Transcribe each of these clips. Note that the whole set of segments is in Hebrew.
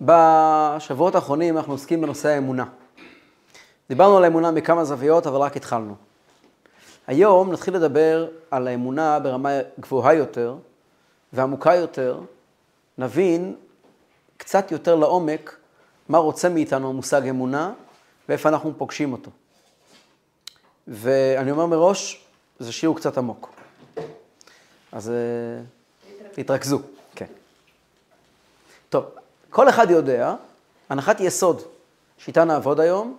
בשבועות האחרונים אנחנו עוסקים בנושא האמונה. דיברנו על האמונה מכמה זוויות, אבל רק התחלנו. היום נתחיל לדבר על האמונה ברמה גבוהה יותר ועמוקה יותר. נבין קצת יותר לעומק מה רוצה מאיתנו המושג אמונה ואיפה אנחנו פוגשים אותו. ואני אומר מראש, זה שיעור קצת עמוק. אז אה, תתרכזו, כן. טוב, כל אחד יודע, הנחת יסוד שאיתה נעבוד היום,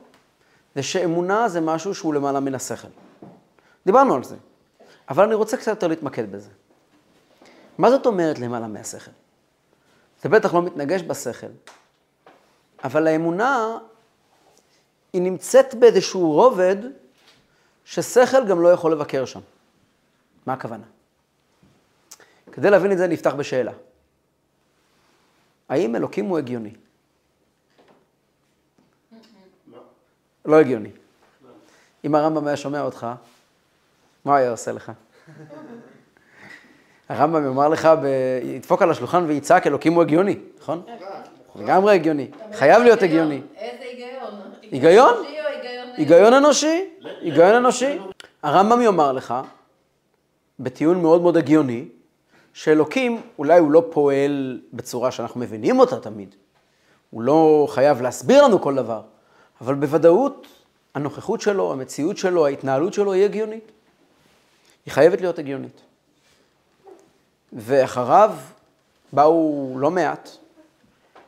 זה שאמונה זה משהו שהוא למעלה מן השכל. דיברנו על זה, אבל אני רוצה קצת יותר להתמקד בזה. מה זאת אומרת למעלה מהשכל? זה בטח לא מתנגש בשכל, אבל האמונה, היא נמצאת באיזשהו רובד ששכל גם לא יכול לבקר שם. מה הכוונה? כדי להבין את זה נפתח בשאלה. האם אלוקים הוא הגיוני? לא הגיוני. אם הרמב"ם היה שומע אותך, מה היה עושה לך? הרמב"ם יאמר לך, ידפוק על השולחן ויצעק, אלוקים הוא הגיוני, נכון? לגמרי הגיוני. חייב להיות הגיוני. איזה היגיון? היגיון? היגיון אנושי, היגיון אנושי. הרמב"ם יאמר לך, בטיעון מאוד מאוד הגיוני, שאלוקים, אולי הוא לא פועל בצורה שאנחנו מבינים אותה תמיד. הוא לא חייב להסביר לנו כל דבר, אבל בוודאות הנוכחות שלו, המציאות שלו, ההתנהלות שלו היא הגיונית. היא חייבת להיות הגיונית. ואחריו באו לא מעט,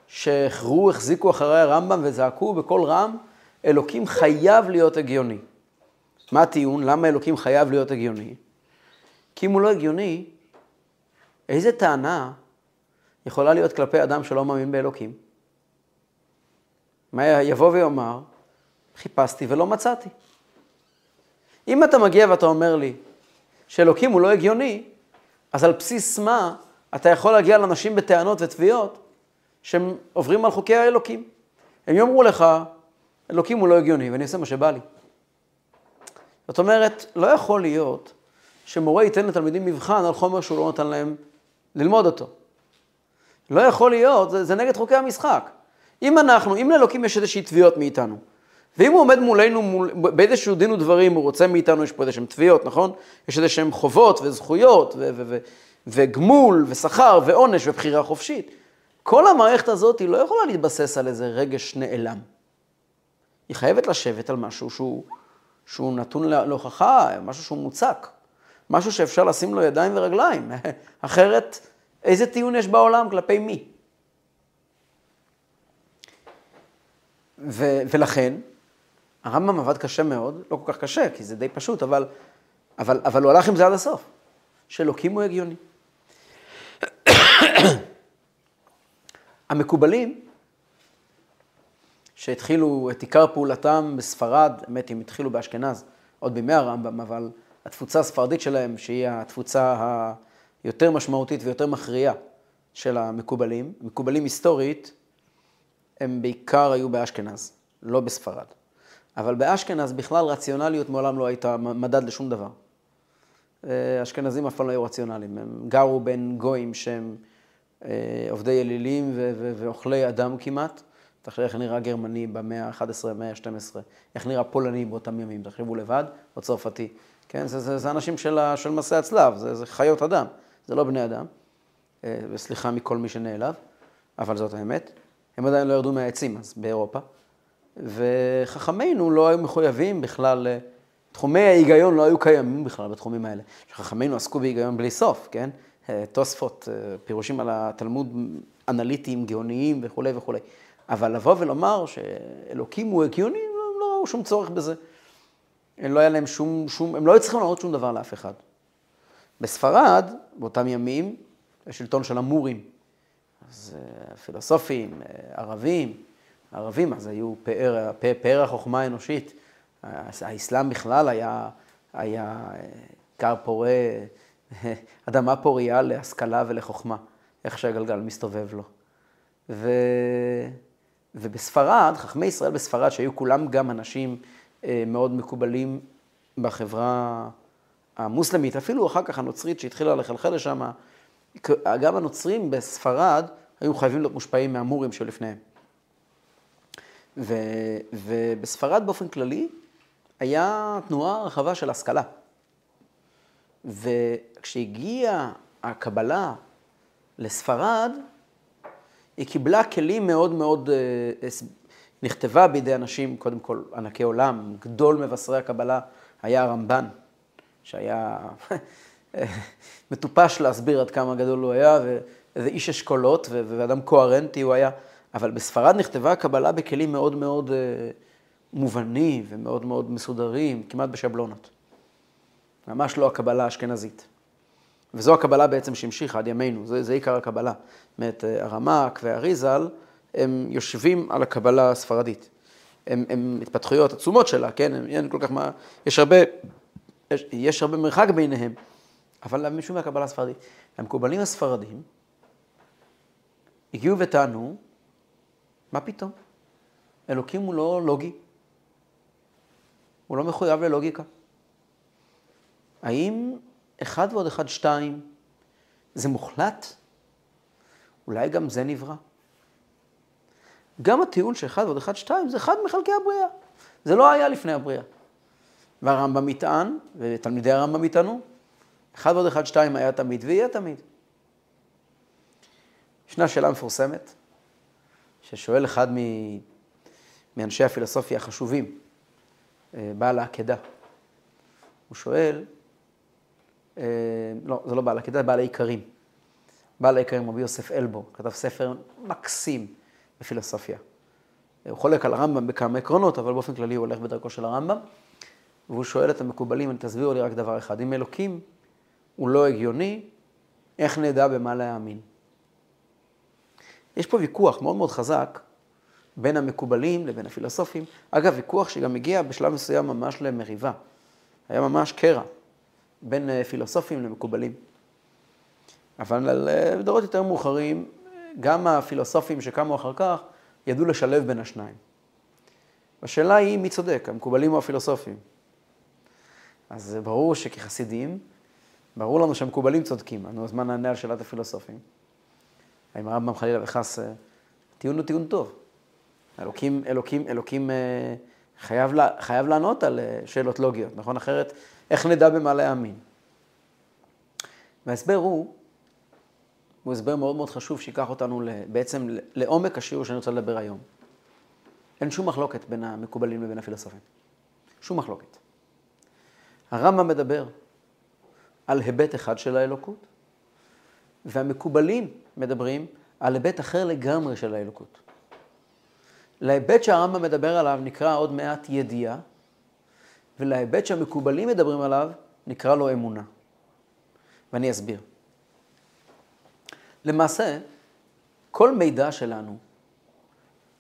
שהחרו, החזיקו אחרי הרמב"ם וזעקו בקול רם, אלוקים חייב להיות הגיוני. מה הטיעון? למה אלוקים חייב להיות הגיוני? כי אם הוא לא הגיוני, איזה טענה יכולה להיות כלפי אדם שלא מאמין באלוקים? מה יבוא ויאמר, חיפשתי ולא מצאתי. אם אתה מגיע ואתה אומר לי שאלוקים הוא לא הגיוני, אז על בסיס מה אתה יכול להגיע לאנשים בטענות ותביעות שהם עוברים על חוקי האלוקים. הם יאמרו לך, אלוקים הוא לא הגיוני, ואני עושה מה שבא לי. זאת אומרת, לא יכול להיות שמורה ייתן לתלמידים מבחן על חומר שהוא לא נותן להם ללמוד אותו. לא יכול להיות, זה, זה נגד חוקי המשחק. אם אנחנו, אם לאלוקים יש איזושהי תביעות מאיתנו, ואם הוא עומד מולנו מול, באיזשהו דין ודברים, הוא רוצה מאיתנו, יש פה איזשהם תביעות, נכון? יש איזשהם חובות וזכויות ו- ו- ו- וגמול ושכר ועונש ובחירה חופשית. כל המערכת הזאת היא לא יכולה להתבסס על איזה רגש נעלם. היא חייבת לשבת על משהו שהוא, שהוא נתון להוכחה, משהו שהוא מוצק, משהו שאפשר לשים לו ידיים ורגליים. אחרת, איזה טיעון יש בעולם כלפי מי? ו- ולכן, הרמב"ם עבד קשה מאוד, לא כל כך קשה, כי זה די פשוט, אבל, אבל, אבל הוא הלך עם זה עד הסוף, שאלוקים הוא הגיוני. המקובלים, שהתחילו את עיקר פעולתם בספרד, האמת, הם התחילו באשכנז, עוד בימי הרמב"ם, אבל התפוצה הספרדית שלהם, שהיא התפוצה היותר משמעותית ויותר מכריעה של המקובלים, מקובלים היסטורית, הם בעיקר היו באשכנז, לא בספרד. אבל באשכנז בכלל רציונליות מעולם לא הייתה מדד לשום דבר. אשכנזים אף פעם לא היו רציונליים, הם גרו בין גויים שהם אה, עובדי אלילים ואוכלי אדם כמעט. תחשבי איך נראה גרמני במאה ה-11, במאה ה-12, איך נראה פולני באותם ימים, תחשבו לבד, או צרפתי. כן, זה, זה, זה אנשים של, של מסעי הצלב, זה, זה חיות אדם, זה לא בני אדם. אה, וסליחה מכל מי שנעלב, אבל זאת האמת. הם עדיין לא ירדו מהעצים אז באירופה. וחכמינו לא היו מחויבים בכלל, תחומי ההיגיון לא היו קיימים בכלל בתחומים האלה. חכמינו עסקו בהיגיון בלי סוף, כן? תוספות, פירושים על התלמוד אנליטיים, גאוניים וכולי וכולי. אבל לבוא ולומר שאלוקים הוא הגיוני, לא, לא ראו שום צורך בזה. לא היה להם שום, שום, הם לא היו צריכים לענות שום דבר לאף אחד. בספרד, באותם ימים, השלטון של המורים. אז פילוסופים, ערבים, ערבים, אז היו פאר, פאר החוכמה האנושית. האסלאם בכלל היה, היה כר פורה, אדמה פוריה להשכלה ולחוכמה, איך שהגלגל מסתובב לו. ו... ובספרד, חכמי ישראל בספרד, שהיו כולם גם אנשים מאוד מקובלים בחברה המוסלמית, אפילו אחר כך הנוצרית שהתחילה לחלחל לשם, גם הנוצרים בספרד היו חייבים להיות מושפעים מהמורים שלפניהם. ו, ובספרד באופן כללי היה תנועה רחבה של השכלה. וכשהגיעה הקבלה לספרד, היא קיבלה כלים מאוד מאוד, אה, נכתבה בידי אנשים, קודם כל ענקי עולם, גדול מבשרי הקבלה היה הרמב"ן, שהיה מטופש להסביר עד כמה גדול הוא היה, ואיזה איש אשכולות ואדם קוהרנטי הוא היה, אבל בספרד נכתבה הקבלה בכלים מאוד מאוד אה, מובנים ומאוד מאוד מסודרים, כמעט בשבלונות. ממש לא הקבלה האשכנזית. וזו הקבלה בעצם שהמשיכה עד ימינו, זה, זה עיקר הקבלה. זאת אומרת, הרמ"ק והאריזל, הם יושבים על הקבלה הספרדית. הם, הם התפתחויות עצומות שלה, כן? אין כל כך מה... יש הרבה, יש, יש הרבה מרחק ביניהם, אבל משום מהקבלה הספרדית. המקובלים הספרדים הגיעו וטענו, מה פתאום? אלוקים הוא לא לוגי. הוא לא מחויב ללוגיקה. האם אחד ועוד אחד שתיים זה מוחלט? אולי גם זה נברא? גם הטיעון שאחד ועוד אחד שתיים זה אחד מחלקי הבריאה. זה לא היה לפני הבריאה. והרמב"ם יטען, ותלמידי הרמב"ם יטענו, אחד ועוד אחד שתיים היה תמיד ויהיה תמיד. ישנה שאלה מפורסמת, ששואל אחד מאנשי הפילוסופיה החשובים, אה, בעל העקדה. הוא שואל, אה, לא, זה לא בעל העקדה, זה בעל העיקרים. בעל העיקרים, רבי יוסף אלבו, כתב ספר מקסים בפילוסופיה. הוא חולק על הרמב"ם בכמה עקרונות, אבל באופן כללי הוא הולך בדרכו של הרמב"ם. והוא שואל את המקובלים, תסבירו לי רק דבר אחד, אם אלוקים הוא לא הגיוני, איך נדע במה להאמין? יש פה ויכוח מאוד מאוד חזק בין המקובלים לבין הפילוסופים. אגב, ויכוח שגם הגיע בשלב מסוים ממש למריבה. היה ממש קרע בין אה, פילוסופים למקובלים. אבל אה, בדורות יותר מאוחרים, גם הפילוסופים שקמו אחר כך, ידעו לשלב בין השניים. השאלה היא מי צודק, המקובלים או הפילוסופים. אז ברור שכחסידים, ברור לנו שהמקובלים צודקים. נו, אז מה נענה על שאלת הפילוסופים? האם הרמב"ם חלילה וחס, אה, טיעון הוא טיעון טוב. אלוקים, אלוקים, אלוקים אה, חייב, לה, חייב לענות על אה, שאלות לוגיות, נכון? אחרת, איך נדע במה להאמין? וההסבר הוא, הוא הסבר מאוד מאוד חשוב שיקח אותנו בעצם לעומק השיעור שאני רוצה לדבר היום. אין שום מחלוקת בין המקובלים לבין הפילוסופים. שום מחלוקת. הרמב"ם מדבר על היבט אחד של האלוקות, והמקובלים מדברים על היבט אחר לגמרי של האלוקות. להיבט שהרמב"ם מדבר עליו נקרא עוד מעט ידיעה, ולהיבט שהמקובלים מדברים עליו נקרא לו אמונה. ואני אסביר. למעשה, כל מידע שלנו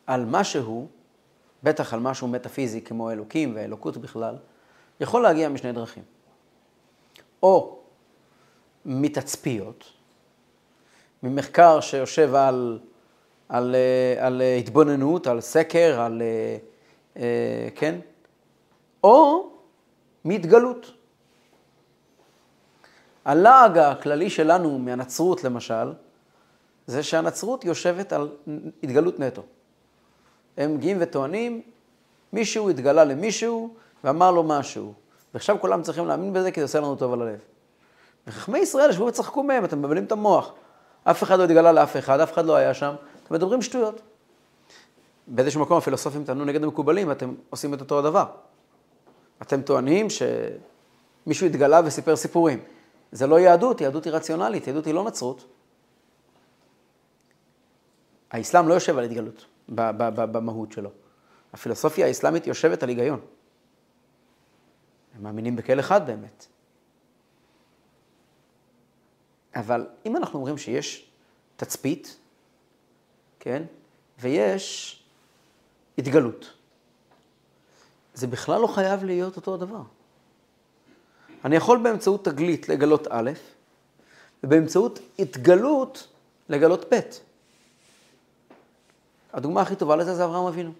על משהו, בטח על משהו מטאפיזי כמו אלוקים והאלוקות בכלל, יכול להגיע משני דרכים. או מתצפיות, ממחקר שיושב על, על, אה, על התבוננות, על סקר, על, אה, אה, כן? או מהתגלות. הלעג הכללי שלנו מהנצרות, למשל, זה שהנצרות יושבת על התגלות נטו. הם מגיעים וטוענים, מישהו התגלה למישהו ואמר לו משהו. ועכשיו כולם צריכים להאמין בזה כי זה עושה לנו טוב על הלב. וחכמי ישראל ישבו וצחקו מהם, אתם מבלבלים את המוח. אף אחד לא התגלה לאף אחד, אף אחד לא היה שם, אתם מדברים שטויות. באיזשהו מקום הפילוסופים טענו נגד המקובלים, ואתם עושים את אותו הדבר. אתם טוענים שמישהו התגלה וסיפר סיפורים. זה לא יהדות, יהדות היא רציונלית, יהדות היא לא נצרות. האסלאם לא יושב על התגלות במהות שלו. הפילוסופיה האסלאמית יושבת על היגיון. הם מאמינים בכל אחד באמת. אבל אם אנחנו אומרים שיש תצפית, כן, ויש התגלות, זה בכלל לא חייב להיות אותו הדבר. אני יכול באמצעות תגלית לגלות א', ובאמצעות התגלות לגלות ב'. הדוגמה הכי טובה לזה זה אברהם אבינו.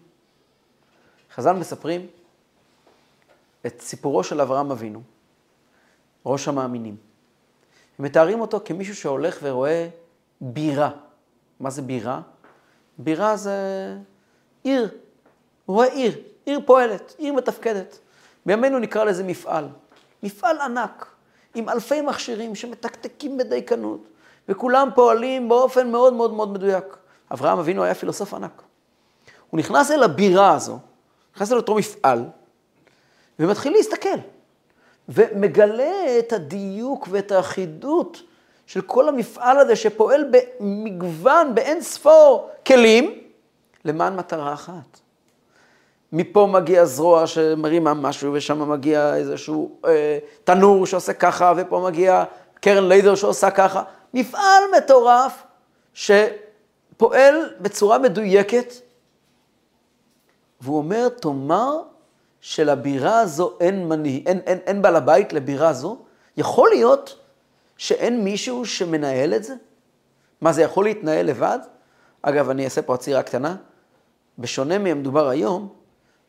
חז"ל מספרים את סיפורו של אברהם אבינו, ראש המאמינים. הם מתארים אותו כמישהו שהולך ורואה בירה מה זה בירה? בירה זה עיר, הוא רואה עיר, עיר פועלת, עיר מתפקדת. בימינו נקרא לזה מפעל. מפעל ענק, עם אלפי מכשירים שמתקתקים בדייקנות, וכולם פועלים באופן מאוד מאוד מאוד מדויק. אברהם אבינו היה פילוסוף ענק. הוא נכנס אל הבירה הזו, נכנס אל אותו מפעל, ומתחיל להסתכל, ומגלה את הדיוק ואת האחידות של כל המפעל הזה שפועל במגוון, באין ספור כלים, למען מטרה אחת. מפה מגיע זרוע שמרימה משהו, ושם מגיע איזשהו אה, תנור שעושה ככה, ופה מגיע קרן לייזר שעושה ככה. מפעל מטורף שפועל בצורה מדויקת, והוא אומר, תאמר שלבירה הזו אין, מנה, אין, אין, אין בעל הבית לבירה הזו, יכול להיות שאין מישהו שמנהל את זה? מה, זה יכול להתנהל לבד? אגב, אני אעשה פה עצירה קטנה. בשונה מהמדובר היום,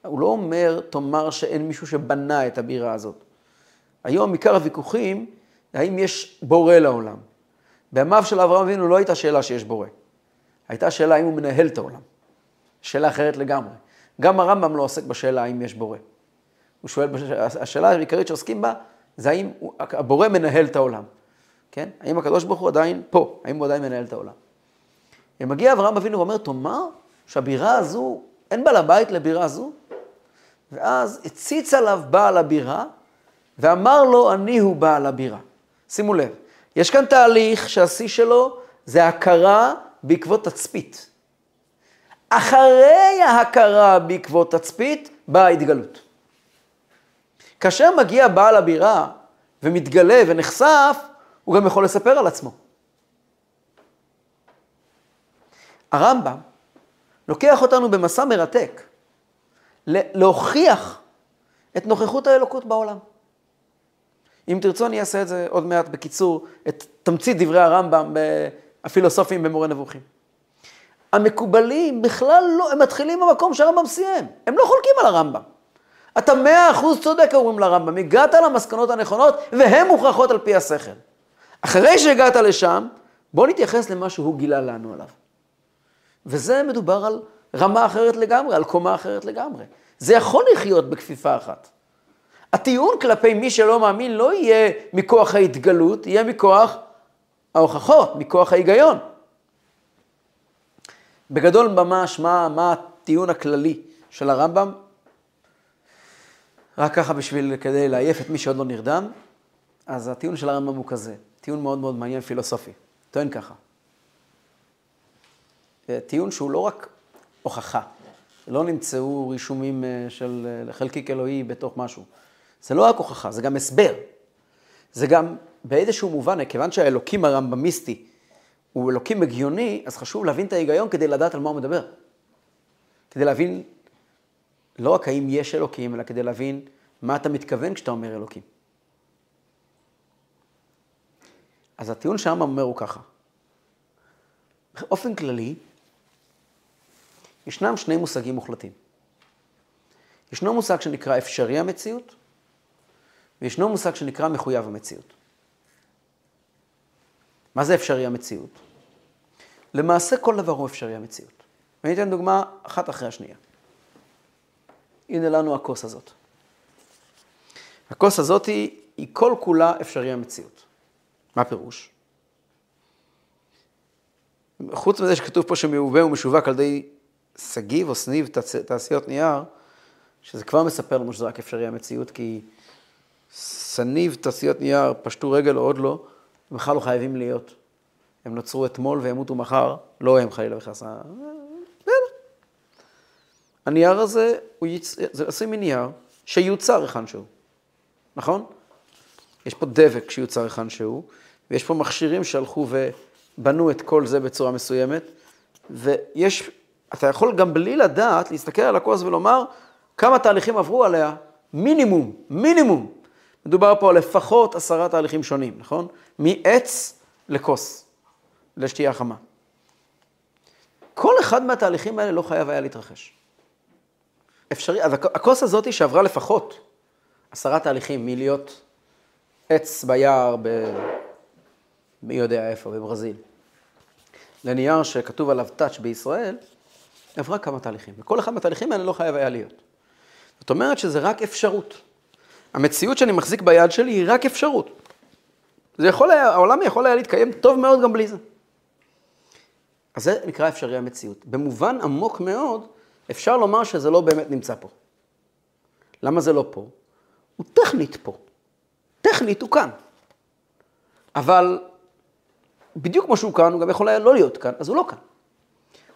הוא לא אומר, תאמר שאין מישהו שבנה את הבירה הזאת. היום עיקר הוויכוחים, האם יש בורא לעולם. בימיו של אברהם אבינו לא הייתה שאלה שיש בורא. הייתה שאלה האם הוא מנהל את העולם. שאלה אחרת לגמרי. גם הרמב"ם לא עוסק בשאלה האם יש בורא. הוא שואל, השאלה העיקרית שעוסקים בה, זה האם הבורא מנהל את העולם. כן? האם הקדוש ברוך הוא עדיין פה? האם הוא עדיין מנהל את העולם? ומגיע אברהם אבינו ואומר, תאמר שהבירה הזו, אין בעל הבית לבירה הזו? ואז הציץ עליו בעל הבירה, ואמר לו, אני הוא בעל הבירה. שימו לב, יש כאן תהליך שהשיא שלו זה הכרה בעקבות תצפית. אחרי ההכרה בעקבות תצפית, באה ההתגלות. כאשר מגיע בעל הבירה ומתגלה ונחשף, הוא גם יכול לספר על עצמו. הרמב"ם לוקח אותנו במסע מרתק להוכיח את נוכחות האלוקות בעולם. אם תרצו, אני אעשה את זה עוד מעט בקיצור, את תמצית דברי הרמב"ם הפילוסופיים במורה נבוכים. המקובלים בכלל לא, הם מתחילים במקום שהרמב"ם סיים, הם לא חולקים על הרמב"ם. אתה מאה אחוז צודק, אומרים לרמב"ם, הגעת למסקנות הנכונות והן מוכרחות על פי השכל. אחרי שהגעת לשם, בוא נתייחס למה שהוא גילה לנו עליו. וזה מדובר על רמה אחרת לגמרי, על קומה אחרת לגמרי. זה יכול לחיות בכפיפה אחת. הטיעון כלפי מי שלא מאמין לא יהיה מכוח ההתגלות, יהיה מכוח ההוכחות, מכוח ההיגיון. בגדול ממש, מה, מה הטיעון הכללי של הרמב"ם? רק ככה בשביל, כדי לעייף את מי שעוד לא נרדם, אז הטיעון של הרמב"ם הוא כזה, טיעון מאוד מאוד מעניין פילוסופי. טוען ככה. אה, טיעון שהוא לא רק הוכחה, לא נמצאו רישומים אה, של אה, חלקיק אלוהי בתוך משהו. זה לא רק הוכחה, זה גם הסבר. זה גם באיזשהו מובן, כיוון שהאלוקים הרמב"מיסטי הוא אלוקים הגיוני, אז חשוב להבין את ההיגיון כדי לדעת על מה הוא מדבר. כדי להבין לא רק האם יש אלוקים, אלא כדי להבין מה אתה מתכוון כשאתה אומר אלוקים. אז הטיעון שהרמב"ם אומר הוא ככה. באופן כללי, ישנם שני מושגים מוחלטים. ישנו מושג שנקרא אפשרי המציאות, וישנו מושג שנקרא מחויב המציאות. מה זה אפשרי המציאות? למעשה כל דבר הוא אפשרי המציאות. ואני אתן דוגמה אחת אחרי השנייה. הנה לנו הכוס הזאת. הכוס הזאת היא, היא כל כולה אפשרי המציאות. מה הפירוש? חוץ מזה שכתוב פה שמעובה ומשווק על ידי שגיב או סניב תעשיות נייר, שזה כבר מספר לנו שזה רק אפשרי המציאות, כי סניב תעשיות נייר פשטו רגל או עוד לא, הם בכלל לא חייבים להיות. הם נוצרו אתמול וימותו מחר, לא הם חלילה וחס. הנייר הזה, הוא יצ... זה עשוי מנייר שיוצר היכן שהוא, נכון? יש פה דבק שיוצר היכן שהוא, ויש פה מכשירים שהלכו ובנו את כל זה בצורה מסוימת, ויש, אתה יכול גם בלי לדעת להסתכל על הכוס ולומר כמה תהליכים עברו עליה, מינימום, מינימום. מדובר פה על לפחות עשרה תהליכים שונים, נכון? מעץ לכוס, לשתייה חמה. כל אחד מהתהליכים האלה לא חייב היה להתרחש. אפשרי, אז הכוס הזאת שעברה לפחות עשרה תהליכים מלהיות עץ ביער ב... מי יודע איפה, בברזיל. לנייר שכתוב עליו טאץ' בישראל, עברה כמה תהליכים, וכל אחד מהתהליכים האלה לא חייב היה להיות. זאת אומרת שזה רק אפשרות. המציאות שאני מחזיק ביד שלי היא רק אפשרות. זה יכול היה, העולם יכול היה להתקיים טוב מאוד גם בלי זה. אז זה נקרא אפשרי המציאות. במובן עמוק מאוד, אפשר לומר שזה לא באמת נמצא פה. למה זה לא פה? הוא טכנית פה. טכנית הוא כאן. אבל בדיוק כמו שהוא כאן, הוא גם יכול היה לא להיות כאן, אז הוא לא כאן.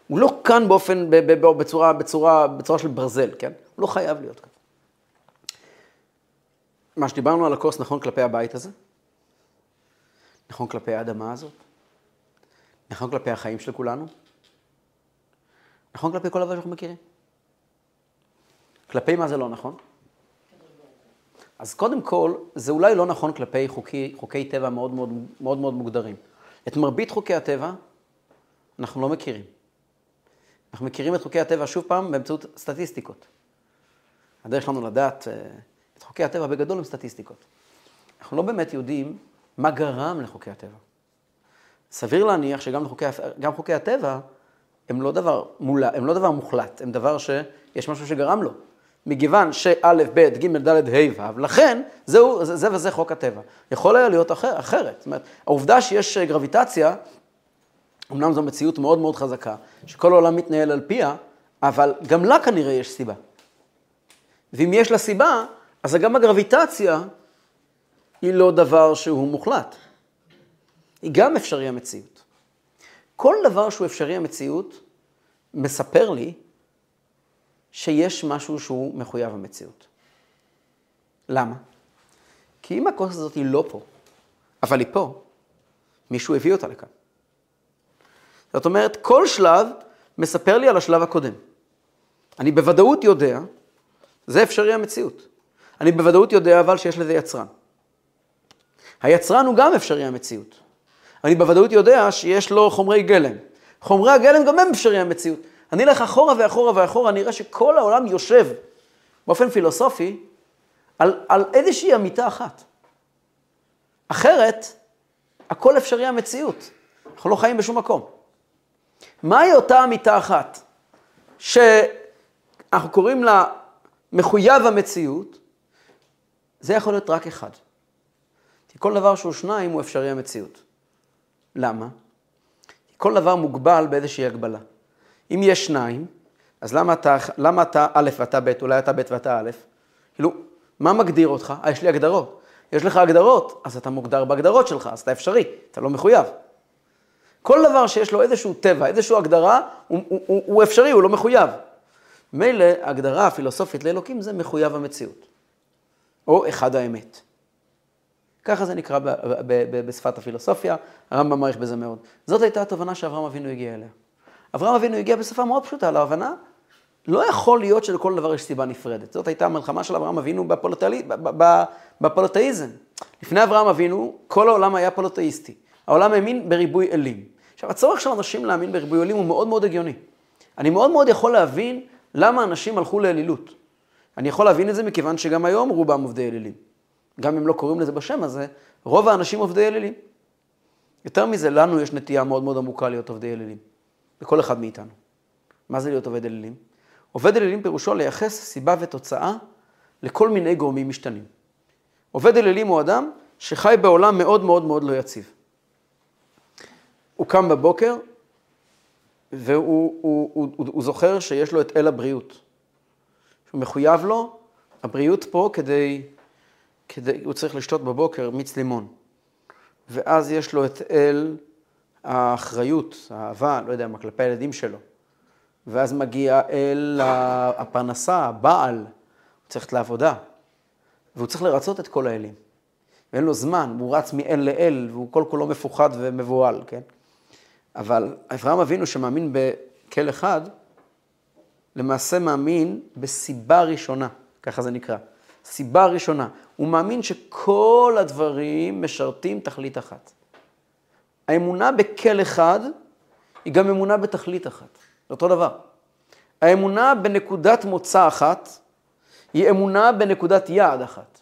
הוא לא כאן באופן, בצורה, בצורה, בצורה של ברזל, כן? הוא לא חייב להיות כאן. מה שדיברנו על הכוס נכון כלפי הבית הזה, נכון כלפי האדמה הזאת, נכון כלפי החיים של כולנו, נכון כלפי כל דבר שאנחנו מכירים. כלפי מה זה לא נכון? אז קודם כל, זה אולי לא נכון כלפי חוקי, חוקי טבע מאוד מאוד, מאוד מאוד מוגדרים. את מרבית חוקי הטבע אנחנו לא מכירים. אנחנו מכירים את חוקי הטבע שוב פעם באמצעות סטטיסטיקות. הדרך שלנו לדעת אה, חוקי הטבע בגדול הם סטטיסטיקות. אנחנו לא באמת יודעים מה גרם לחוקי הטבע. סביר להניח שגם חוקי, חוקי הטבע הם לא, דבר מול, הם לא דבר מוחלט, הם דבר שיש משהו שגרם לו. מכיוון שא', ב', ג', ד', ה', ו', לכן זהו, זה, זה וזה חוק הטבע. יכול היה להיות אחר, אחרת. זאת אומרת, העובדה שיש גרביטציה, אמנם זו מציאות מאוד מאוד חזקה, שכל העולם מתנהל על פיה, אבל גם לה כנראה יש סיבה. ואם יש לה סיבה, אז גם הגרביטציה היא לא דבר שהוא מוחלט. היא גם אפשרי המציאות. כל דבר שהוא אפשרי המציאות מספר לי שיש משהו שהוא מחויב המציאות. למה? כי אם הכוס הזאת היא לא פה, אבל היא פה, מישהו הביא אותה לכאן. זאת אומרת, כל שלב מספר לי על השלב הקודם. אני בוודאות יודע, זה אפשרי המציאות. אני בוודאות יודע אבל שיש לזה יצרן. היצרן הוא גם אפשרי המציאות. אני בוודאות יודע שיש לו חומרי גלם. חומרי הגלם גם הם אפשרי המציאות. אני אלך אחורה ואחורה ואחורה, אני אראה שכל העולם יושב באופן פילוסופי על, על איזושהי אמיתה אחת. אחרת, הכל אפשרי המציאות. אנחנו לא חיים בשום מקום. מהי אותה אמיתה אחת שאנחנו קוראים לה מחויב המציאות? זה יכול להיות רק אחד. כי כל דבר שהוא שניים הוא אפשרי המציאות. למה? כי כל דבר מוגבל באיזושהי הגבלה. אם יש שניים, אז למה אתה, למה אתה א' ואתה ב', אולי אתה ב' ואתה א'? כאילו, מה מגדיר אותך? אה, יש לי הגדרות. יש לך הגדרות, אז אתה מוגדר בהגדרות שלך, אז אתה אפשרי, אתה לא מחויב. כל דבר שיש לו איזשהו טבע, איזושהי הגדרה, הוא, הוא, הוא, הוא אפשרי, הוא לא מחויב. מילא, הגדרה הפילוסופית לאלוקים זה מחויב המציאות, או אחד האמת. ככה זה נקרא בשפת הפילוסופיה, הרמב"ם מעריך בזה מאוד. זאת הייתה התובנה שאברהם אבינו הגיע אליה. אברהם אבינו הגיע בשפה מאוד פשוטה להבנה, לא יכול להיות שלכל דבר יש סיבה נפרדת. זאת הייתה המלחמה של אברהם אבינו בפולותאיזם. לפני אברהם אבינו, כל העולם היה פולותאיסטי. העולם האמין בריבוי אלים. עכשיו, הצורך של אנשים להאמין בריבוי אלים הוא מאוד מאוד הגיוני. אני מאוד מאוד יכול להבין למה אנשים הלכו לאלילות. אני יכול להבין את זה מכיוון שגם היום רובם עובדי אלילים. גם אם לא קוראים לזה בשם הזה, רוב האנשים עובדי אלילים. יותר מזה, לנו יש נטייה מאוד מאוד עמוקה להיות עובדי אלילים. לכל אחד מאיתנו. מה זה להיות עובד אלילים? עובד אלילים פירושו לייחס סיבה ותוצאה לכל מיני גורמים משתנים. עובד אלילים הוא אדם שחי בעולם מאוד מאוד מאוד לא יציב. הוא קם בבוקר והוא הוא, הוא, הוא, הוא זוכר שיש לו את אל הבריאות. שהוא מחויב לו, הבריאות פה כדי, כדי, הוא צריך לשתות בבוקר מיץ לימון. ואז יש לו את אל האחריות, האהבה, לא יודע מה, כלפי הילדים שלו. ואז מגיע אל הפרנסה, הבעל, הוא צריך לעבודה, והוא צריך לרצות את כל האלים. ואין לו זמן, הוא רץ מאל לאל, והוא כל כולו מפוחד ומבוהל, כן? אבל אברהם אבינו שמאמין בכל אחד, למעשה מאמין בסיבה ראשונה, ככה זה נקרא. סיבה ראשונה. הוא מאמין שכל הדברים משרתים תכלית אחת. האמונה בכל אחד היא גם אמונה בתכלית אחת. זה אותו דבר. האמונה בנקודת מוצא אחת היא אמונה בנקודת יעד אחת.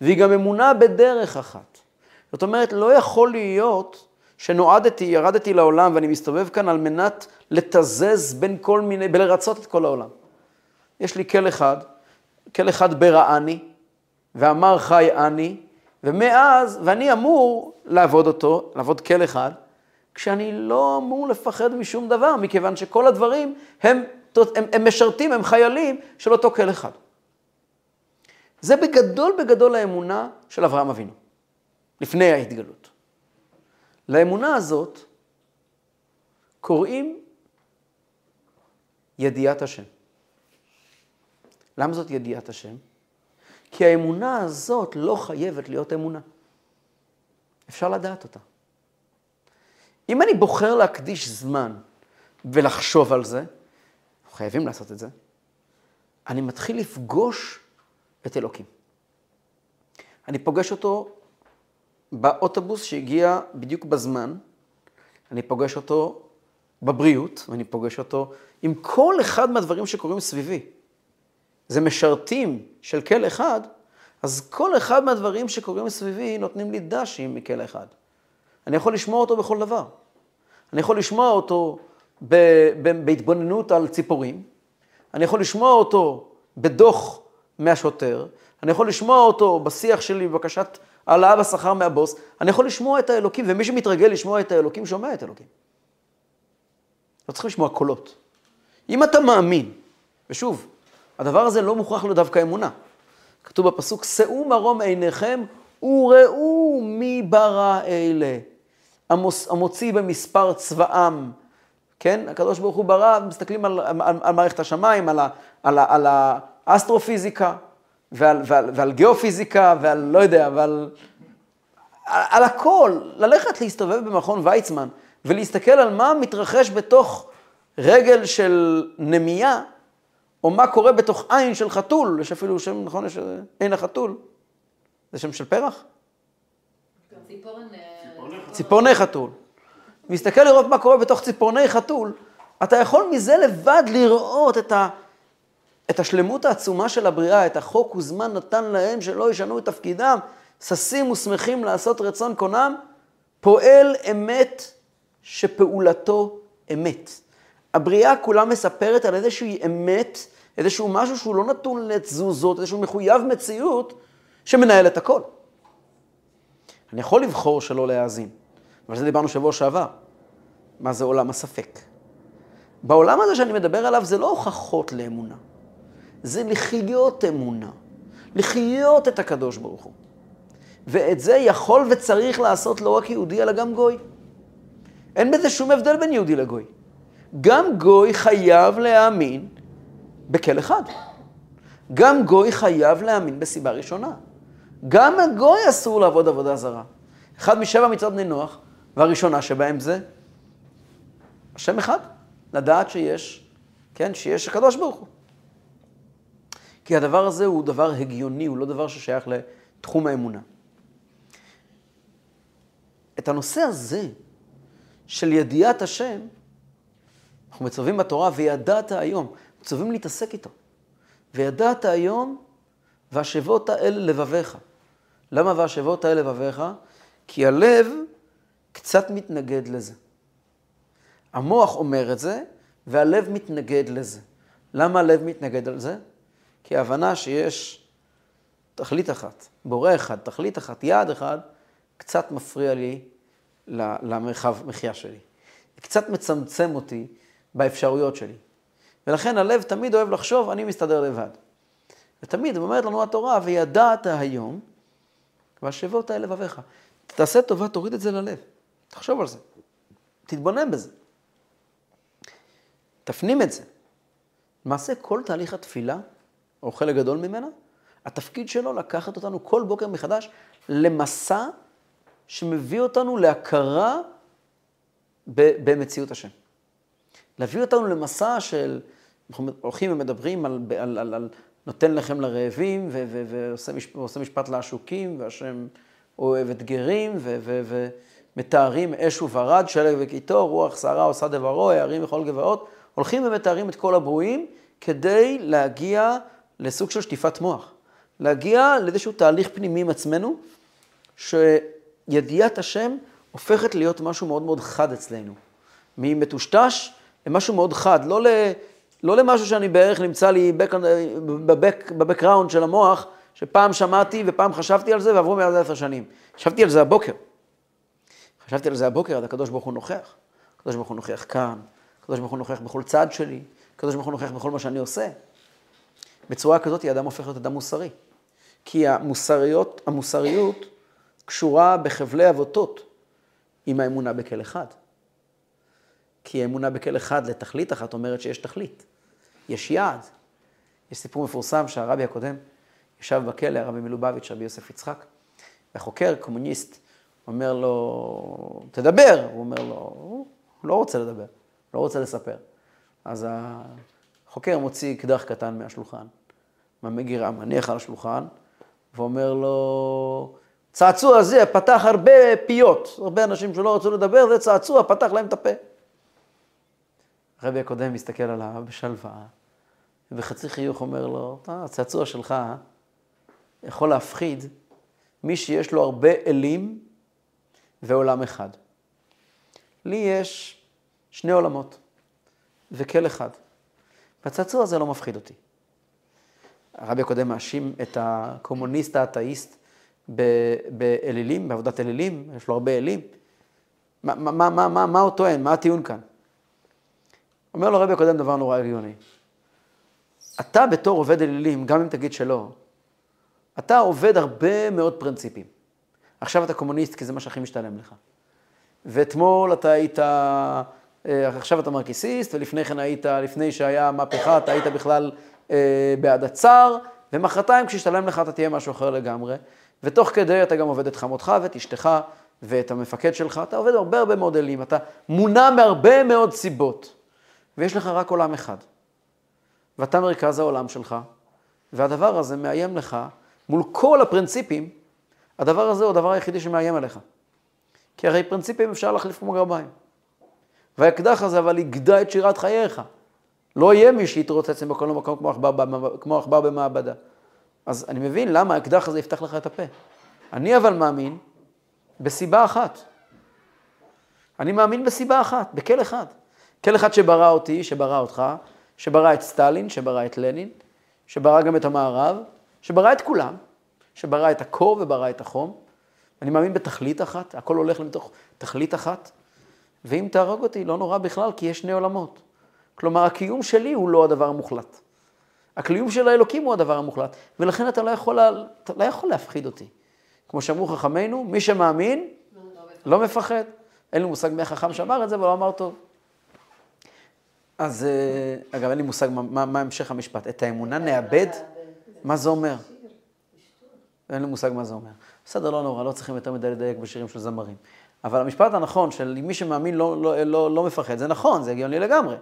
והיא גם אמונה בדרך אחת. זאת אומרת, לא יכול להיות שנועדתי, ירדתי לעולם ואני מסתובב כאן על מנת לתזז בין כל מיני, בלרצות את כל העולם. יש לי כל אחד, כל אחד ברעני, ואמר חי אני, ומאז, ואני אמור לעבוד אותו, לעבוד כל אחד, כשאני לא אמור לפחד משום דבר, מכיוון שכל הדברים הם, הם, הם משרתים, הם חיילים של אותו כל אחד. זה בגדול בגדול האמונה של אברהם אבינו, לפני ההתגלות. לאמונה הזאת קוראים ידיעת השם. למה זאת ידיעת השם? כי האמונה הזאת לא חייבת להיות אמונה. אפשר לדעת אותה. אם אני בוחר להקדיש זמן ולחשוב על זה, חייבים לעשות את זה, אני מתחיל לפגוש את אלוקים. אני פוגש אותו באוטובוס שהגיע בדיוק בזמן, אני פוגש אותו בבריאות, ואני פוגש אותו עם כל אחד מהדברים שקורים סביבי. זה משרתים של כל אחד, אז כל אחד מהדברים שקורים סביבי נותנים לי דשים מכל אחד. אני יכול לשמוע אותו בכל דבר. אני יכול לשמוע אותו בהתבוננות על ציפורים, אני יכול לשמוע אותו בדוח מהשוטר, אני יכול לשמוע אותו בשיח שלי בבקשת העלאה בשכר מהבוס, אני יכול לשמוע את האלוקים, ומי שמתרגל לשמוע את האלוקים, שומע את האלוקים. לא צריך לשמוע קולות. אם אתה מאמין, ושוב, הדבר הזה לא מוכרח להיות דווקא אמונה. כתוב בפסוק, שאו מרום עיניכם וראו מי ברא אלה. המוס, המוציא במספר צבאם, כן? הקדוש ברוך הוא ברא, מסתכלים על, על, על מערכת השמיים, על, על, ה, על האסטרופיזיקה, ועל, ועל, ועל גיאופיזיקה, ועל לא יודע, ועל... על, על הכל, ללכת להסתובב במכון ויצמן ולהסתכל על מה מתרחש בתוך רגל של נמייה, או מה קורה בתוך עין של חתול, יש אפילו שם, נכון, יש עין החתול, זה שם של פרח? ציפורן... ציפורני חתול. מסתכל לראות מה קורה בתוך ציפורני חתול, אתה יכול מזה לבד לראות את, ה, את השלמות העצומה של הבריאה, את החוק וזמן נתן להם שלא ישנו את תפקידם, ששים ושמחים לעשות רצון קונם, פועל אמת שפעולתו אמת. הבריאה כולה מספרת על איזושהי אמת, איזשהו משהו שהוא לא נתון לתזוזות, איזשהו מחויב מציאות שמנהל את הכל. אני יכול לבחור שלא להאזין. ועל זה דיברנו שבוע שעבר. מה זה עולם הספק? בעולם הזה שאני מדבר עליו זה לא הוכחות לאמונה, זה לחיות אמונה, לחיות את הקדוש ברוך הוא. ואת זה יכול וצריך לעשות לא רק יהודי, אלא גם גוי. אין בזה שום הבדל בין יהודי לגוי. גם גוי חייב להאמין בכל אחד. גם גוי חייב להאמין בסיבה ראשונה. גם הגוי אסור לעבוד עבודה זרה. אחד משבע מצוות בני נוח, והראשונה שבהם זה השם אחד, לדעת שיש, כן, שיש הקדוש ברוך הוא. כי הדבר הזה הוא דבר הגיוני, הוא לא דבר ששייך לתחום האמונה. את הנושא הזה של ידיעת השם, אנחנו מצווים בתורה, וידעת היום, מצווים להתעסק איתו. וידעת היום, והשבות האל לבביך. למה והשבות האל לבביך? כי הלב קצת מתנגד לזה. המוח אומר את זה, והלב מתנגד לזה. למה הלב מתנגד על זה? כי ההבנה שיש תכלית אחת, בורא אחד, תכלית אחת, יעד אחד, קצת מפריע לי למרחב מחיה שלי. קצת מצמצם אותי באפשרויות שלי. ולכן הלב תמיד אוהב לחשוב, אני מסתדר לבד. ותמיד אומרת לנו התורה, וידעת היום, והשבות האל לבביך. תעשה טובה, תוריד את זה ללב. תחשוב על זה. תתבונן בזה. תפנים את זה. למעשה, כל תהליך התפילה, או חלק גדול ממנה, התפקיד שלו לקחת אותנו כל בוקר מחדש למסע שמביא אותנו להכרה במציאות השם. להביא אותנו למסע של, אנחנו הולכים ומדברים על, על, על, על נותן לחם לרעבים ועושה משפט, משפט לעשוקים, והשם אוהב את גרים, ומתארים אש וברד, שלג וקיטור, רוח שערה עושה דברו, הערים וכל גבעות. הולכים ומתארים את כל הברואים כדי להגיע לסוג של שטיפת מוח. להגיע לאיזשהו תהליך פנימי עם עצמנו, שידיעת השם הופכת להיות משהו מאוד מאוד חד אצלנו. ממטושטש למשהו מאוד חד, לא, ל, לא למשהו שאני בערך נמצא לי בבקראונד של המוח, שפעם שמעתי ופעם חשבתי על זה ועברו מאז עשר שנים. חשבתי על זה הבוקר. חשבתי על זה הבוקר, עד הקדוש ברוך הוא נוכח. הקדוש ברוך הוא נוכח כאן, הקדוש ברוך הוא נוכח בכל צעד שלי, הקדוש ברוך הוא נוכח בכל מה שאני עושה. בצורה כזאת אדם הופך להיות אדם מוסרי. כי המוסריות, המוסריות קשורה בחבלי אבותות עם האמונה בכל אחד. כי האמונה בכל אחד לתכלית אחת אומרת שיש תכלית, יש יעד. יש סיפור מפורסם שהרבי הקודם ישב בכלא, הרבי מלובביץ', רבי יוסף יצחק, והחוקר, קומוניסט, אומר לו, תדבר. הוא אומר לו, הוא לא רוצה לדבר, לא רוצה לספר. אז החוקר מוציא אקדח קטן מהשולחן, מהמגירה, מניח על השולחן, ואומר לו, צעצוע זה פתח הרבה פיות, הרבה אנשים שלא רצו לדבר, זה צעצוע, פתח להם את הפה. הרבי הקודם מסתכל עליו בשלווה, ובחצי חיוך אומר לו, הצעצוע שלך יכול להפחיד מי שיש לו הרבה אלים ועולם אחד. לי יש שני עולמות וכל אחד. והצעצוע הזה לא מפחיד אותי. הרבי הקודם מאשים את הקומוניסט האתאיסט באלילים, בעבודת אלילים, יש לו הרבה אלים. מה, מה, מה, מה, מה הוא טוען? מה הטיעון כאן? אומר לו הרבי הקודם דבר נורא הגיוני. אתה בתור עובד אלילים, גם אם תגיד שלא, אתה עובד הרבה מאוד פרינציפים. עכשיו אתה קומוניסט כי זה מה שהכי משתלם לך. ואתמול אתה היית, עכשיו אתה מרקיסיסט, ולפני כן היית, לפני שהיה מהפכה, אתה היית בכלל אה, בעד הצאר, ומחרתיים כשישתלם לך אתה תהיה משהו אחר לגמרי. ותוך כדי אתה גם עובד את חמותך ואת אשתך ואת המפקד שלך, אתה עובד הרבה הרבה מודלים, אתה מונע מהרבה מאוד סיבות, ויש לך רק עולם אחד. ואתה מרכז העולם שלך, והדבר הזה מאיים לך מול כל הפרינציפים, הדבר הזה הוא הדבר היחידי שמאיים עליך. כי הרי פרינציפים אפשר להחליף כמו גרביים. והאקדח הזה אבל יגדע את שירת חייך. לא יהיה מי שיתרוצץ בכל מקום כמו עכבר, כמו עכבר במעבדה. אז אני מבין למה האקדח הזה יפתח לך את הפה. אני אבל מאמין בסיבה אחת. אני מאמין בסיבה אחת, בכל אחד. כל אחד שברא אותי, שברא אותך, שברא את סטלין, שברא את לנין, שברא גם את המערב, שברא את כולם, שברא את הקור וברא את החום. אני מאמין בתכלית אחת, הכל הולך למתוך תכלית אחת. ואם תהרוג אותי, לא נורא בכלל, כי יש שני עולמות. כלומר, הקיום שלי הוא לא הדבר המוחלט. הקיום של האלוקים הוא הדבר המוחלט, ולכן אתה לא יכול, אתה לא יכול להפחיד אותי. כמו שאמרו חכמינו, מי שמאמין לא מפחד. אין לי מושג מי החכם שאמר את זה, אבל הוא אמר טוב. אז אה, אגב, אין לי מושג מה, מה המשך המשפט. את האמונה נאבד? מה זה אומר? אין לי מושג מה זה אומר. בסדר, לא נורא, לא צריכים יותר מדי לדייק בשירים של זמרים. אבל המשפט הנכון של מי שמאמין לא, לא, לא, לא מפחד, זה נכון, זה הגיוני לגמרי.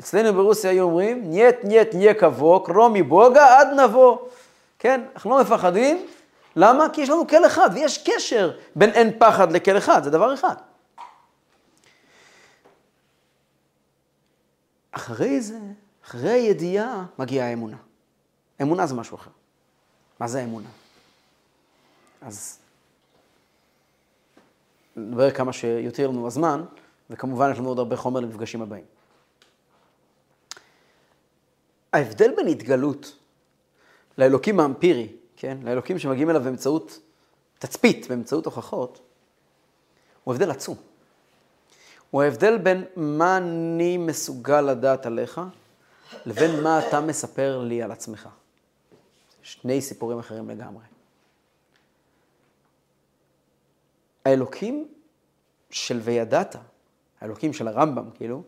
אצלנו ברוסיה היו אומרים, нет, нет никаких богов, кроме Бога одного. כן, אנחנו לא מפחדים. למה? כי יש לנו כל אחד, ויש קשר בין אין פחד לכל אחד, זה דבר אחד. אחרי זה, אחרי הידיעה, מגיעה האמונה. אמונה זה משהו אחר. מה זה אמונה? אז נדבר כמה שיותר לנו הזמן, וכמובן יש לנו עוד הרבה חומר למפגשים הבאים. ההבדל בין התגלות לאלוקים האמפירי, כן, לאלוקים שמגיעים אליו באמצעות תצפית, באמצעות הוכחות, הוא הבדל עצום. הוא ההבדל בין מה אני מסוגל לדעת עליך, לבין מה אתה מספר לי על עצמך. שני סיפורים אחרים לגמרי. האלוקים של וידעת, האלוקים של הרמב"ם, כאילו,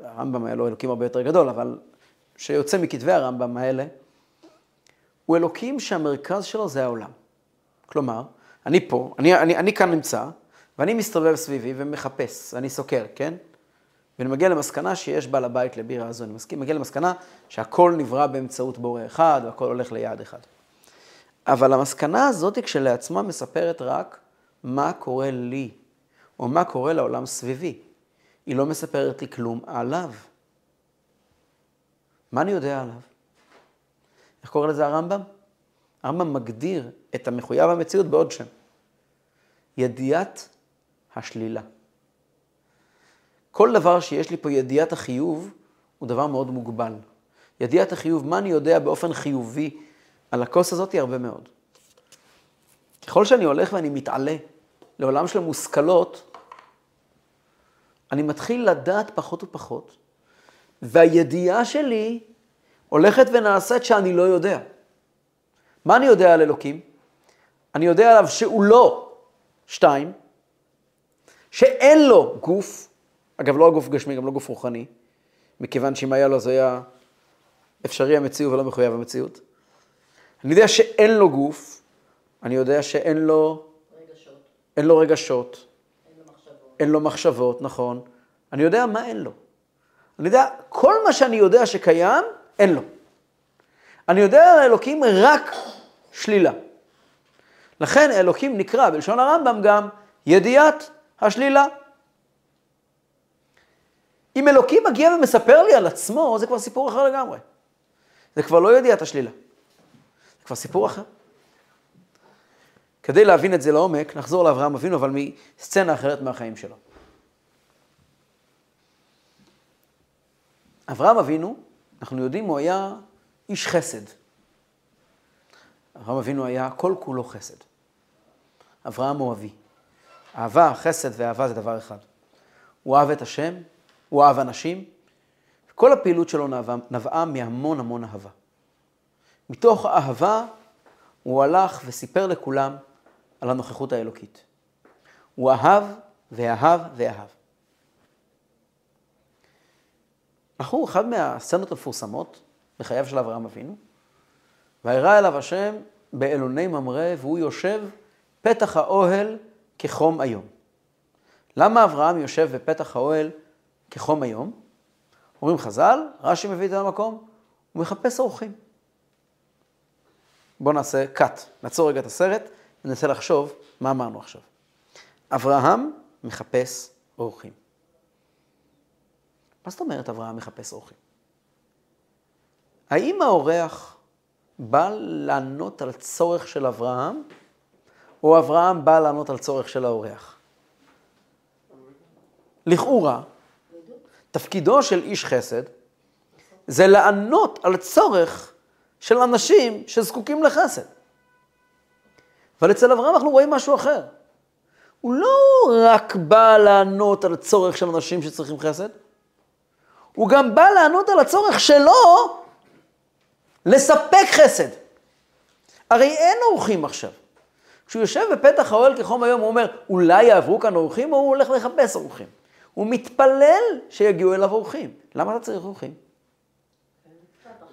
הרמב"ם היה לו אלוקים הרבה יותר גדול, אבל שיוצא מכתבי הרמב"ם האלה, הוא אלוקים שהמרכז שלו זה העולם. כלומר, אני פה, אני, אני, אני כאן נמצא, ואני מסתובב סביבי ומחפש, אני סוקר, כן? ואני מגיע למסקנה שיש בעל הבית לבירה הזו, אני מסכים, מגיע למסקנה שהכל נברא באמצעות בורא אחד, והכל הולך ליעד אחד. אבל המסקנה הזאת כשלעצמה מספרת רק מה קורה לי, או מה קורה לעולם סביבי. היא לא מספרת לי כלום עליו. מה אני יודע עליו? איך קורא לזה הרמב"ם? הרמב"ם מגדיר את המחויב המציאות בעוד שם. ידיעת השלילה. כל דבר שיש לי פה ידיעת החיוב, הוא דבר מאוד מוגבל. ידיעת החיוב, מה אני יודע באופן חיובי על הכוס הזאת, היא הרבה מאוד. ככל שאני הולך ואני מתעלה לעולם של מושכלות, אני מתחיל לדעת פחות ופחות, והידיעה שלי הולכת ונעשית שאני לא יודע. מה אני יודע על אלוקים? אני יודע עליו שהוא לא שתיים, שאין לו גוף, אגב, לא הגוף גשמי, גם לא גוף רוחני, מכיוון שאם היה לו זה היה אפשרי המציאות ולא מחויב המציאות. אני יודע שאין לו גוף, אני יודע שאין לו... אין לו רגשות. אין לו מחשבות. אין לו מחשבות, נכון. אני יודע מה אין לו. אני יודע, כל מה שאני יודע שקיים, אין לו. אני יודע על האלוקים רק שלילה. לכן אלוקים נקרא בלשון הרמב"ם גם ידיעת השלילה. אם אלוקים מגיע ומספר לי על עצמו, זה כבר סיפור אחר לגמרי. זה כבר לא ידיעת השלילה. זה כבר סיפור אחר. כדי להבין את זה לעומק, נחזור לאברהם אבינו, אבל מסצנה אחרת מהחיים שלו. אברהם אבינו, אנחנו יודעים, הוא היה איש חסד. אברהם אבינו היה כל כולו חסד. אברהם הוא אבי. אהבה, חסד ואהבה זה דבר אחד. הוא אהב את השם, הוא אהב אנשים, כל הפעילות שלו נבעה, נבעה מהמון המון אהבה. מתוך אהבה הוא הלך וסיפר לכולם על הנוכחות האלוקית. הוא אהב ואהב ואהב. אנחנו, אחד מהסצנות המפורסמות בחייו של אברהם אבינו, וירא אליו השם באלוני ממרא, והוא יושב פתח האוהל כחום היום. למה אברהם יושב בפתח האוהל כחום היום? אומרים חז"ל, רש"י מביא את זה למקום, הוא מחפש אורחים. בואו נעשה cut, נעצור רגע את הסרט וננסה לחשוב מה אמרנו עכשיו. אברהם מחפש אורחים. מה זאת אומרת אברהם מחפש אורחים? האם האורח בא לענות על צורך של אברהם, או אברהם בא לענות על צורך של האורח? לכאורה, תפקידו של איש חסד זה לענות על צורך של אנשים שזקוקים לחסד. אבל אצל אברהם אנחנו רואים משהו אחר. הוא לא רק בא לענות על צורך של אנשים שצריכים חסד, הוא גם בא לענות על הצורך שלו לספק חסד. הרי אין אורחים עכשיו. כשהוא יושב בפתח האוהל כחום היום, הוא אומר, אולי יעברו כאן אורחים, או הוא הולך לחפש אורחים. הוא מתפלל שיגיעו אליו אורחים. למה אתה צריך אורחים?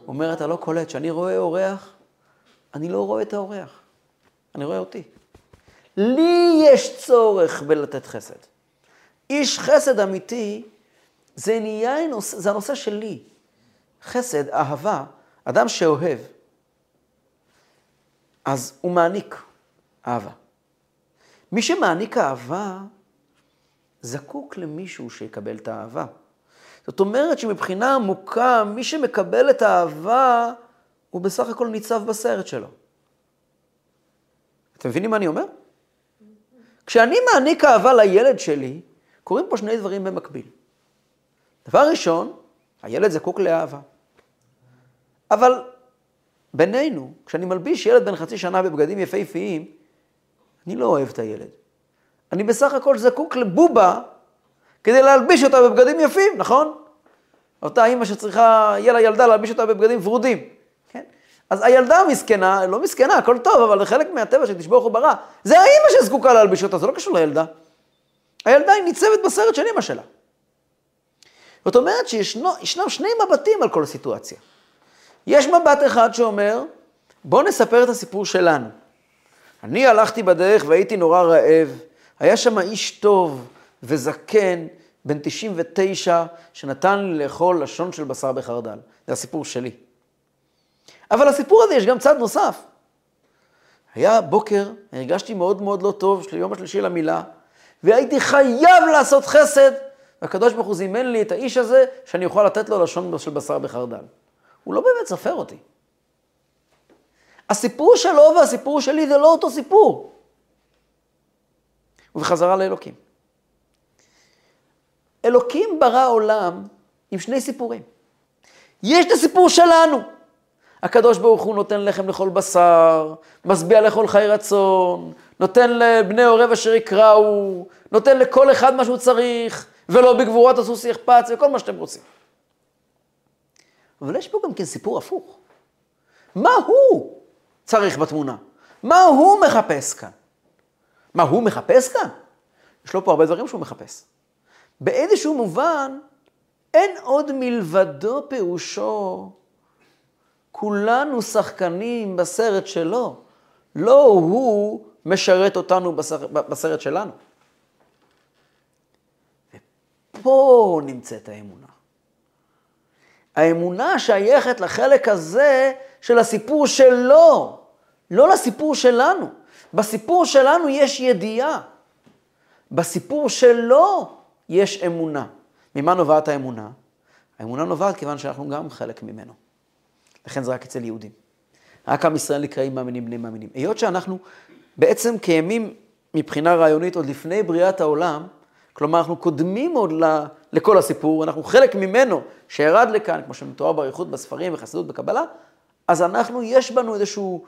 הוא אומר, אתה לא קולט, כשאני רואה אורח, אני לא רואה את האורח, אני רואה אותי. לי יש צורך בלתת חסד. איש חסד אמיתי, זה נהיה, זה הנושא שלי. חסד, אהבה, אדם שאוהב, אז הוא מעניק אהבה. מי שמעניק אהבה, זקוק למישהו שיקבל את האהבה. זאת אומרת שמבחינה עמוקה, מי שמקבל את האהבה, הוא בסך הכל ניצב בסרט שלו. אתם מבינים מה אני אומר? כשאני מעניק אהבה לילד שלי, קורים פה שני דברים במקביל. דבר ראשון, הילד זקוק לאהבה. אבל בינינו, כשאני מלביש ילד בן חצי שנה בבגדים יפהפיים, אני לא אוהב את הילד. אני בסך הכל זקוק לבובה כדי להלביש אותה בבגדים יפים, נכון? אותה אימא שצריכה, יהיה לה ילדה להלביש אותה בבגדים ורודים? אז הילדה מסכנה, לא מסכנה, הכל טוב, אבל זה חלק מהטבע שתשבור הוא ברא. זה האימא שזקוקה להלביש אותה, זה לא קשור לילדה. הילדה היא ניצבת בסרט של אימא שלה. זאת אומרת שישנם שני מבטים על כל הסיטואציה. יש מבט אחד שאומר, בואו נספר את הסיפור שלנו. אני הלכתי בדרך והייתי נורא רעב, היה שם איש טוב וזקן, בן 99, שנתן לי לאכול לשון של בשר בחרדל. זה הסיפור שלי. אבל לסיפור הזה יש גם צד נוסף. היה בוקר, הרגשתי מאוד מאוד לא טוב, של יום השלישי למילה, והייתי חייב לעשות חסד, והקדוש ברוך הוא זימן לי את האיש הזה, שאני אוכל לתת לו לשון של בשר בחרדל. הוא לא באמת סופר אותי. הסיפור שלו והסיפור שלי זה לא אותו סיפור. ובחזרה לאלוקים. אלוקים ברא עולם עם שני סיפורים. יש את הסיפור שלנו. הקדוש ברוך הוא נותן לחם לכל בשר, משביע לכל חי רצון, נותן לבני עורב אשר יקראו, נותן לכל אחד מה שהוא צריך, ולא בגבורת הסוס יחפץ, וכל מה שאתם רוצים. אבל יש פה גם כן סיפור הפוך. מה הוא צריך בתמונה? מה הוא מחפש כאן? מה הוא מחפש כאן? יש לו פה הרבה דברים שהוא מחפש. באיזשהו מובן, אין עוד מלבדו פירושו, כולנו שחקנים בסרט שלו. לא הוא משרת אותנו בסרט שלנו. ופה נמצאת האמונה. האמונה שייכת לחלק הזה של הסיפור שלו, לא לסיפור שלנו. בסיפור שלנו יש ידיעה. בסיפור שלו יש אמונה. ממה נובעת האמונה? האמונה נובעת כיוון שאנחנו גם חלק ממנו. לכן זה רק אצל יהודים. רק עם ישראל נקראים מאמינים בני מאמינים. היות שאנחנו בעצם קיימים מבחינה רעיונית עוד לפני בריאת העולם, כלומר אנחנו קודמים עוד לכל הסיפור, אנחנו חלק ממנו שירד לכאן, כמו שמתואר באריכות בספרים וחסידות בקבלה, אז אנחנו, יש בנו איזשהו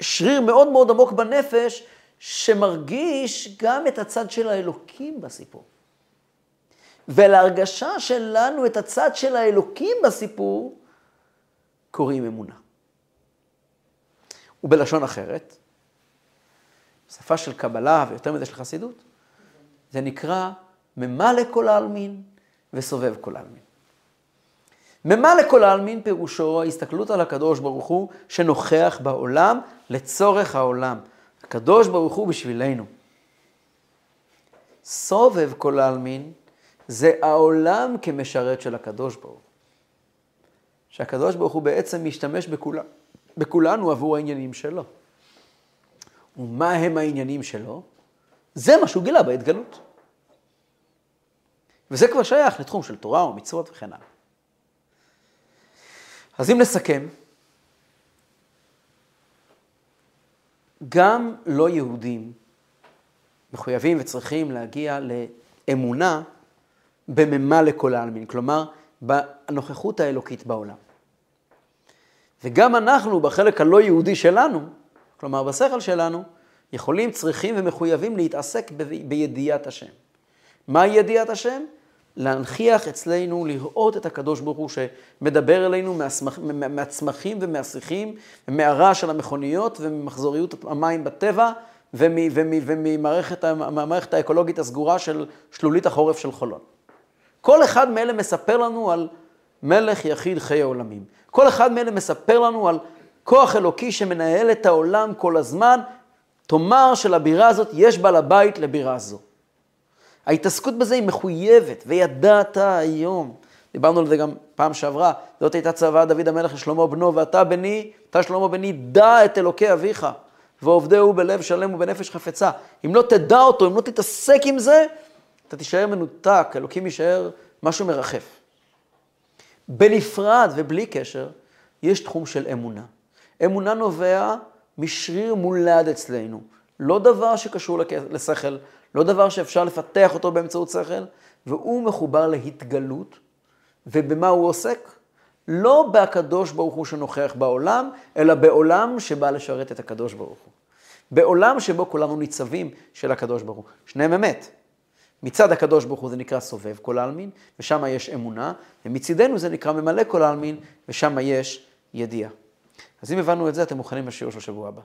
שריר מאוד מאוד עמוק בנפש, שמרגיש גם את הצד של האלוקים בסיפור. ולהרגשה שלנו את הצד של האלוקים בסיפור, קוראים אמונה. ובלשון אחרת, שפה של קבלה ויותר מזה של חסידות, זה נקרא ממלא כל העלמין וסובב כל העלמין. ממלא כל העלמין פירושו ההסתכלות על הקדוש ברוך הוא שנוכח בעולם לצורך העולם. הקדוש ברוך הוא בשבילנו. סובב כל העלמין זה העולם כמשרת של הקדוש ברוך הוא. שהקדוש ברוך הוא בעצם משתמש בכולם, בכולנו עבור העניינים שלו. ומה הם העניינים שלו? זה מה שהוא גילה בהתגלות. וזה כבר שייך לתחום של תורה או מצוות וכן הלאה. אז אם נסכם, גם לא יהודים מחויבים וצריכים להגיע לאמונה בממה לכל העלמין, כלומר, בנוכחות האלוקית בעולם. וגם אנחנו, בחלק הלא יהודי שלנו, כלומר בשכל שלנו, יכולים, צריכים ומחויבים להתעסק ב- בידיעת השם. מהי ידיעת השם? להנכיח אצלנו, לראות את הקדוש ברוך הוא שמדבר אלינו מהצמח, מהצמחים ומהשיחים, מהרעש של המכוניות וממחזוריות המים בטבע וממערכת האקולוגית הסגורה של שלולית החורף של חולון. כל אחד מאלה מספר לנו על מלך יחיד חיי העולמים. כל אחד מאלה מספר לנו על כוח אלוקי שמנהל את העולם כל הזמן. תאמר שלבירה הזאת יש בעל הבית לבירה זו. ההתעסקות בזה היא מחויבת, וידעת היום. דיברנו על זה גם פעם שעברה, זאת הייתה צוואה דוד המלך לשלמה בנו, ואתה בני, אתה שלמה בני, דע את אלוקי אביך, ועובדהו בלב שלם ובנפש חפצה. אם לא תדע אותו, אם לא תתעסק עם זה, אתה תישאר מנותק, אלוקים יישאר משהו מרחף. בנפרד ובלי קשר, יש תחום של אמונה. אמונה נובע משריר מולד אצלנו. לא דבר שקשור לשכל, לא דבר שאפשר לפתח אותו באמצעות שכל, והוא מחובר להתגלות. ובמה הוא עוסק? לא בהקדוש ברוך הוא שנוכח בעולם, אלא בעולם שבא לשרת את הקדוש ברוך הוא. בעולם שבו כולנו ניצבים של הקדוש ברוך הוא. שניהם אמת. מצד הקדוש ברוך הוא זה נקרא סובב כל העלמין, ושם יש אמונה, ומצידנו זה נקרא ממלא כל העלמין, ושם יש ידיעה. אז אם הבנו את זה, אתם מוכנים לשיעור של שבוע הבא.